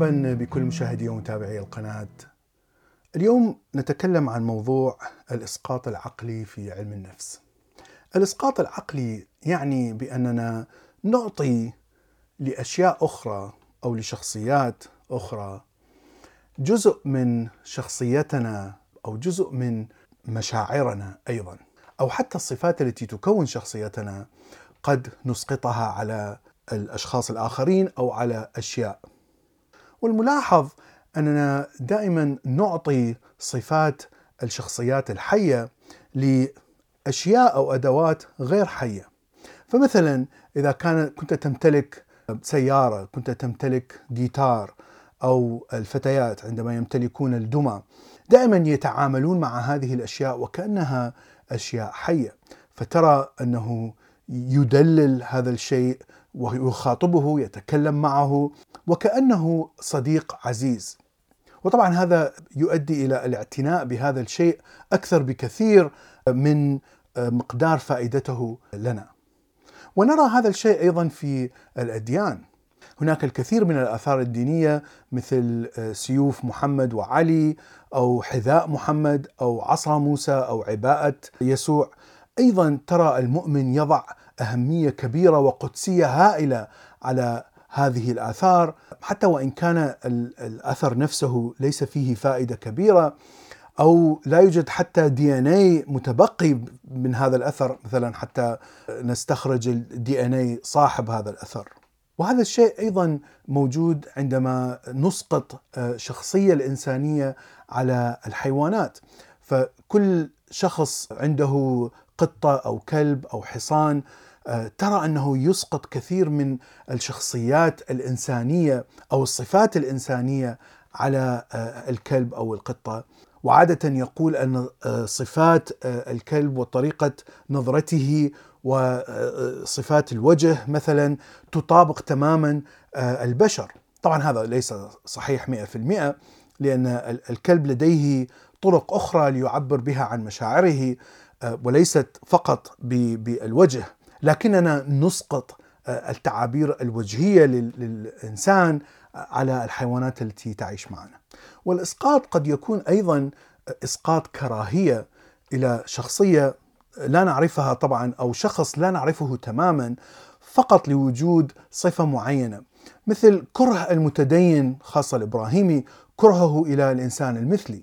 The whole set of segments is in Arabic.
مرحبا بكل مشاهدي ومتابعي القناة. اليوم نتكلم عن موضوع الإسقاط العقلي في علم النفس. الإسقاط العقلي يعني بأننا نعطي لأشياء أخرى أو لشخصيات أخرى جزء من شخصيتنا أو جزء من مشاعرنا أيضا أو حتى الصفات التي تكون شخصيتنا قد نسقطها على الأشخاص الآخرين أو على أشياء. والملاحظ أننا دائما نعطي صفات الشخصيات الحية لأشياء أو أدوات غير حية. فمثلا إذا كان كنت تمتلك سيارة، كنت تمتلك جيتار أو الفتيات عندما يمتلكون الدمى، دائما يتعاملون مع هذه الأشياء وكأنها أشياء حية، فترى أنه يدلل هذا الشيء ويخاطبه يتكلم معه وكأنه صديق عزيز. وطبعا هذا يؤدي إلى الاعتناء بهذا الشيء أكثر بكثير من مقدار فائدته لنا. ونرى هذا الشيء أيضا في الأديان. هناك الكثير من الآثار الدينية مثل سيوف محمد وعلي أو حذاء محمد أو عصا موسى أو عباءة يسوع. أيضا ترى المؤمن يضع أهمية كبيرة وقدسية هائلة على هذه الآثار حتى وإن كان الأثر نفسه ليس فيه فائدة كبيرة أو لا يوجد حتى دي إن اي متبقي من هذا الأثر مثلا حتى نستخرج الدي إن اي صاحب هذا الأثر. وهذا الشيء أيضا موجود عندما نسقط شخصية الإنسانية على الحيوانات فكل شخص عنده قطة أو كلب أو حصان ترى أنه يسقط كثير من الشخصيات الإنسانية أو الصفات الإنسانية على الكلب أو القطة. وعادة يقول أن صفات الكلب وطريقة نظرته وصفات الوجه مثلا تطابق تماما البشر. طبعا هذا ليس صحيح 100% لأن الكلب لديه طرق أخرى ليعبر بها عن مشاعره وليست فقط بالوجه. لكننا نسقط التعابير الوجهية للإنسان على الحيوانات التي تعيش معنا. والإسقاط قد يكون أيضا إسقاط كراهية إلى شخصية لا نعرفها طبعا أو شخص لا نعرفه تماما فقط لوجود صفة معينة مثل كره المتدين خاصة الابراهيمي كرهه إلى الإنسان المثلي.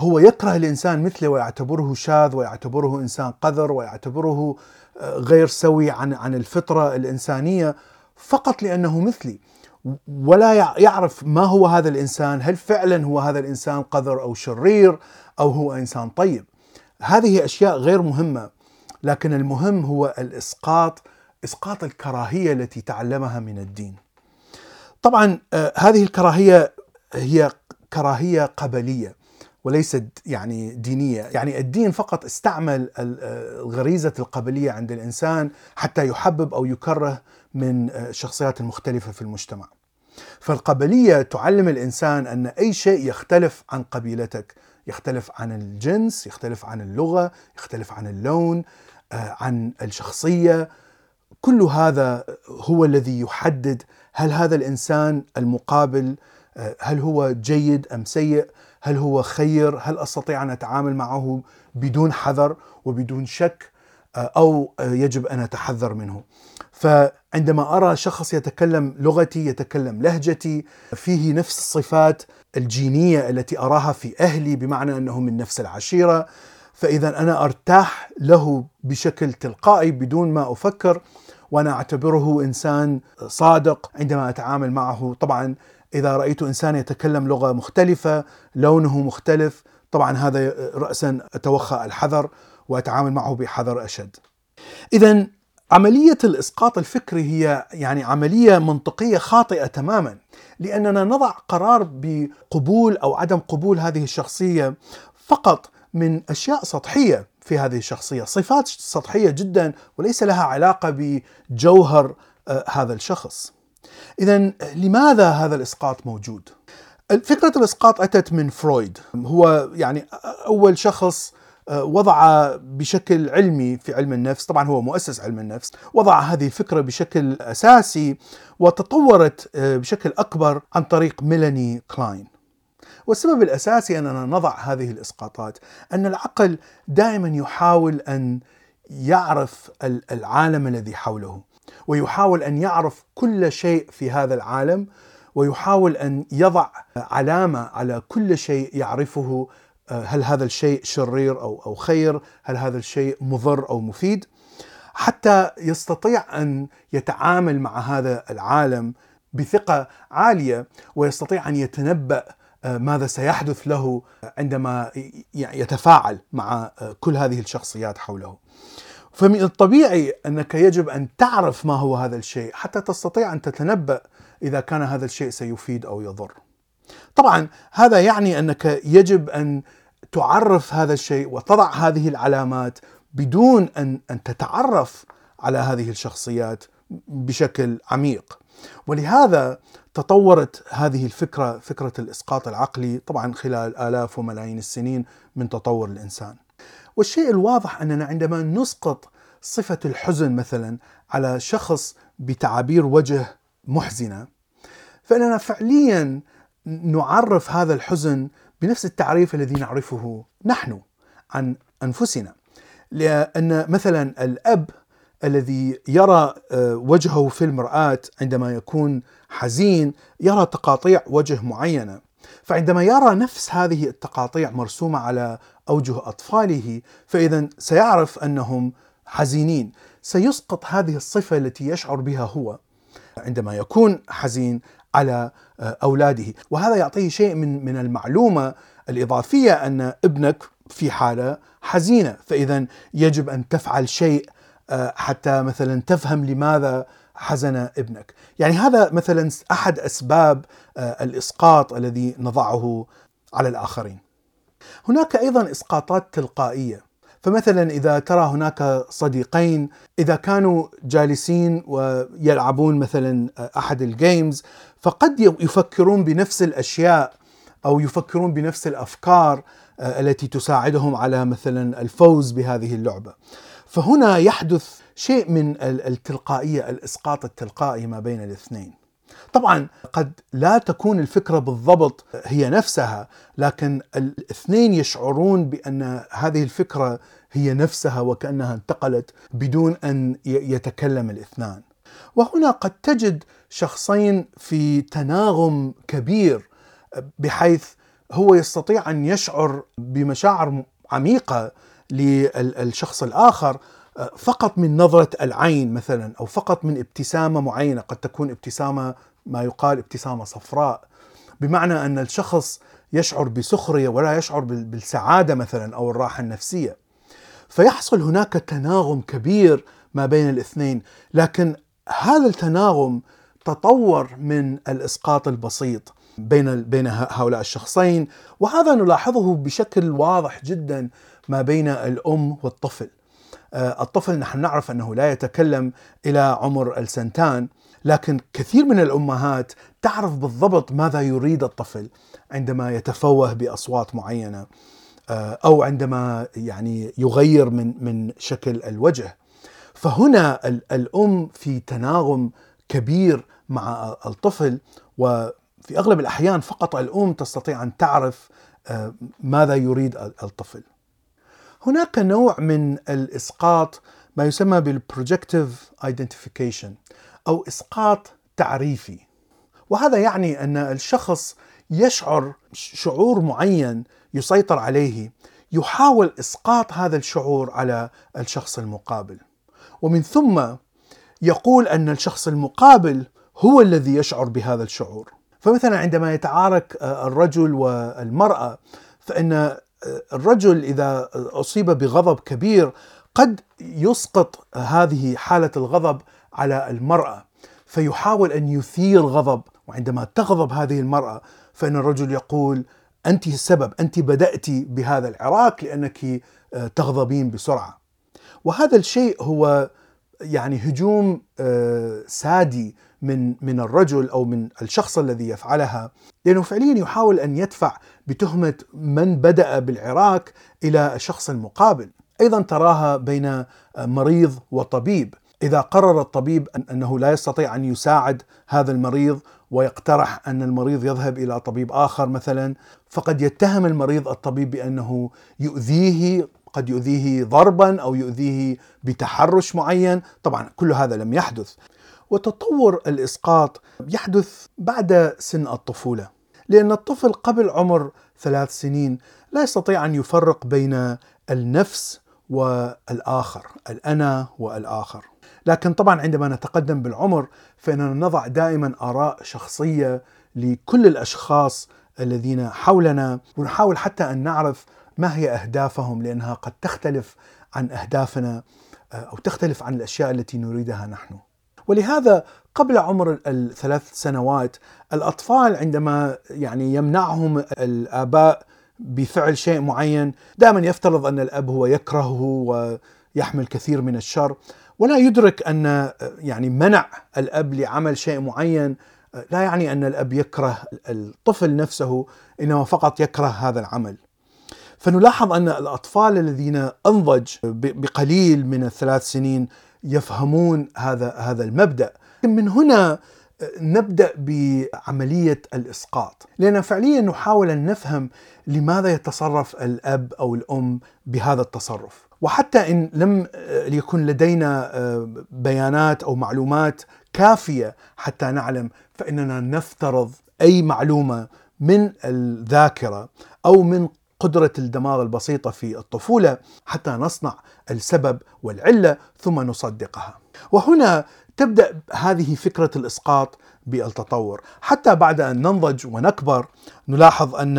فهو يكره الإنسان مثله ويعتبره شاذ ويعتبره إنسان قذر ويعتبره غير سوي عن عن الفطرة الإنسانية فقط لأنه مثلي ولا يعرف ما هو هذا الإنسان، هل فعلا هو هذا الإنسان قذر أو شرير أو هو إنسان طيب. هذه أشياء غير مهمة لكن المهم هو الإسقاط إسقاط الكراهية التي تعلمها من الدين. طبعا هذه الكراهية هي كراهية قبلية وليست يعني دينية، يعني الدين فقط استعمل الغريزة القبلية عند الإنسان حتى يحبب أو يكره من الشخصيات المختلفه في المجتمع. فالقبلية تعلم الإنسان أن أي شيء يختلف عن قبيلتك، يختلف عن الجنس، يختلف عن اللغة، يختلف عن اللون، عن الشخصية، كل هذا هو الذي يحدد هل هذا الإنسان المقابل هل هو جيد أم سيء؟ هل هو خير؟ هل أستطيع أن أتعامل معه بدون حذر وبدون شك أو يجب أن أتحذر منه؟ فعندما أرى شخص يتكلم لغتي، يتكلم لهجتي، فيه نفس الصفات الجينية التي أراها في أهلي بمعنى أنه من نفس العشيرة، فإذا أنا أرتاح له بشكل تلقائي بدون ما أفكر وأنا أعتبره إنسان صادق عندما أتعامل معه، طبعا إذا رأيت إنسان يتكلم لغة مختلفة لونه مختلف طبعا هذا راسا أتوخى الحذر وأتعامل معه بحذر أشد. اذا عملية الإسقاط الفكري هي يعني عملية منطقية خاطئة تماما لأننا نضع قرار بقبول أو عدم قبول هذه الشخصية فقط من أشياء سطحية في هذه الشخصية، صفات سطحية جدا وليس لها علاقة بجوهر هذا الشخص. اذا لماذا هذا الإسقاط موجود؟ فكرة الإسقاط أتت من فرويد، هو يعني أول شخص آه، وضع بشكل علمي في علم النفس طبعا هو مؤسس علم النفس وضع هذه الفكرة بشكل أساسي وتطورت آه، بشكل أكبر عن طريق ميلاني كلاين. والسبب الأساسي أننا نضع هذه الإسقاطات أن العقل دائما يحاول أن يعرف العالم الذي حوله. ويحاول أن يعرف كل شيء في هذا العالم ويحاول أن يضع علامة على كل شيء يعرفه هل هذا الشيء شرير أو أو خير؟ هل هذا الشيء مضر أو مفيد؟ حتى يستطيع أن يتعامل مع هذا العالم بثقة عالية ويستطيع أن يتنبأ ماذا سيحدث له عندما يتفاعل مع كل هذه الشخصيات حوله. فمن الطبيعي أنك يجب أن تعرف ما هو هذا الشيء حتى تستطيع أن تتنبأ إذا كان هذا الشيء سيفيد أو يضر. طبعا هذا يعني أنك يجب أن تعرف هذا الشيء وتضع هذه العلامات بدون أن أن تتعرف على هذه الشخصيات بشكل عميق. ولهذا تطورت هذه الفكرة فكرة الإسقاط العقلي طبعا خلال آلاف وملايين السنين من تطور الإنسان. والشيء الواضح أننا عندما نسقط صفة الحزن مثلا على شخص بتعابير وجه محزنة فإننا فعليا نعرف هذا الحزن بنفس التعريف الذي نعرفه نحن عن أنفسنا. لأن مثلا الأب الذي يرى آه، وجهه في المرآة عندما يكون حزين يرى تقاطيع وجه معينة. فعندما يرى نفس هذه التقاطيع مرسومة على أوجه أطفاله فإذا سيعرف أنهم حزينين. سيسقط هذه الصفة التي يشعر بها هو عندما يكون حزين على آه، أولاده. وهذا يعطيه شيء من من المعلومة الإضافية أن ابنك في حالة حزينة. فإذا يجب أن تفعل شيء آه، حتى مثلا تفهم لماذا حزن ابنك. يعني هذا مثلا أحد أسباب آه، الإسقاط الذي نضعه على الآخرين. هناك أيضا إسقاطات تلقائية. فمثلا إذا ترى هناك صديقين إذا كانوا جالسين ويلعبون مثلا أحد الجيمز فقد يفكرون بنفس الأشياء أو يفكرون بنفس الأفكار آه، التي تساعدهم على مثلا الفوز بهذه اللعبة. فهنا يحدث شيء من التلقائية الإسقاط التلقائي ما بين الاثنين. طبعا قد لا تكون الفكرة بالضبط هي نفسها لكن الاثنين يشعرون بأن هذه الفكرة هي نفسها وكأنها انتقلت بدون أن يتكلم الاثنان. وهنا قد تجد شخصين في تناغم كبير بحيث هو يستطيع أن يشعر بمشاعر عميقة للشخص الآخر فقط من نظرة العين مثلا أو فقط من ابتسامة معينة قد تكون ابتسامة ما يقال ابتسامة صفراء بمعنى أن الشخص يشعر بسخرية ولا يشعر بالسعادة مثلا أو الراحة النفسية. فيحصل هناك تناغم كبير ما بين الاثنين، لكن هذا التناغم تطور من الإسقاط البسيط بين بين هؤلاء الشخصين، وهذا نلاحظه بشكل واضح جدا ما بين الأم والطفل. آه، الطفل نحن نعرف أنه لا يتكلم إلى عمر السنتان لكن كثير من الأمهات تعرف بالضبط ماذا يريد الطفل عندما يتفوه بأصوات معينة آه، أو عندما يعني يغير من من شكل الوجه. فهنا الأم في تناغم كبير مع الطفل وفي أغلب الأحيان فقط الأم تستطيع أن تعرف آه، ماذا يريد الطفل. هناك نوع من الإسقاط ما يسمى بال projective identification أو إسقاط تعريفي. وهذا يعني أن الشخص يشعر شعور معين يسيطر عليه يحاول إسقاط هذا الشعور على الشخص المقابل. ومن ثم يقول أن الشخص المقابل هو الذي يشعر بهذا الشعور. فمثلا عندما يتعارك الرجل والمرأة فإن الرجل إذا أصيب بغضب كبير قد يسقط هذه حالة الغضب على المرأة فيحاول أن يثير غضب وعندما تغضب هذه المرأة فإن الرجل يقول أنت السبب أنت بدأت بهذا العراك لأنك آه، تغضبين بسرعة. وهذا الشيء هو يعني هجوم آه، سادي من من الرجل أو من الشخص الذي يفعلها لأنه فعليا يحاول أن يدفع بتهمة من بدأ بالعراك إلى الشخص المقابل أيضا تراها بين مريض وطبيب. إذا قرر الطبيب أنه لا يستطيع أن يساعد هذا المريض ويقترح أن المريض يذهب إلى طبيب آخر مثلا فقد يتهم المريض الطبيب بأنه يؤذيه قد يؤذيه ضربا أو يؤذيه بتحرش معين، طبعا كل هذا لم يحدث. وتطور الإسقاط يحدث بعد سن الطفولة، لأن الطفل قبل عمر ثلاث سنين لا يستطيع أن يفرق بين النفس والآخر، الأنا والآخر. لكن طبعا عندما نتقدم بالعمر فإننا نضع دائما آراء شخصية لكل الأشخاص الذين حولنا ونحاول حتى أن نعرف ما هي أهدافهم لأنها قد تختلف عن أهدافنا أو تختلف عن الأشياء التي نريدها نحن. ولهذا قبل عمر الثلاث سنوات الأطفال عندما يعني يمنعهم الآباء بفعل شيء معين دائما يفترض أن الأب هو يكرهه ويحمل كثير من الشر ولا يدرك أن يعني منع الأب لعمل شيء معين لا يعني أن الأب يكره الطفل نفسه إنما فقط يكره هذا العمل. فنلاحظ أن الأطفال الذين أنضج بقليل من الثلاث سنين يفهمون هذا هذا المبدأ. من هنا نبدأ بعملية الإسقاط، لأن فعليا نحاول أن نفهم لماذا يتصرف الأب أو الأم بهذا التصرف. وحتى إن لم يكن لدينا بيانات أو معلومات كافية حتى نعلم فإننا نفترض أي معلومة من الذاكرة أو من قدرة الدماغ البسيطة في الطفولة حتى نصنع السبب والعلة ثم نصدقها. وهنا تبدأ هذه فكرة الإسقاط بالتطور، حتى بعد أن ننضج ونكبر نلاحظ أن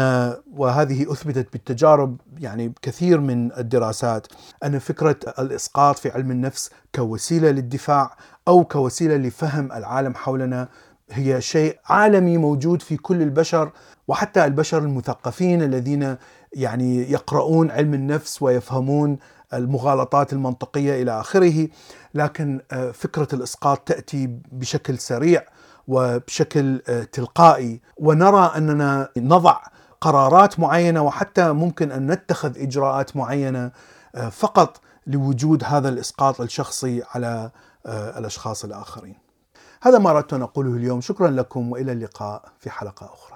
وهذه أثبتت بالتجارب يعني كثير من الدراسات أن فكرة الإسقاط في علم النفس كوسيلة للدفاع أو كوسيلة لفهم العالم حولنا هي شيء عالمي موجود في كل البشر وحتى البشر المثقفين الذين يعني يقرؤون علم النفس ويفهمون المغالطات المنطقية إلى آخره لكن فكرة الإسقاط تأتي بشكل سريع وبشكل تلقائي ونرى أننا نضع قرارات معينة وحتى ممكن أن نتخذ إجراءات معينة فقط لوجود هذا الإسقاط الشخصي على الأشخاص الآخرين. هذا ما أردت أن أقوله اليوم، شكرا لكم وإلى اللقاء في حلقة أخرى.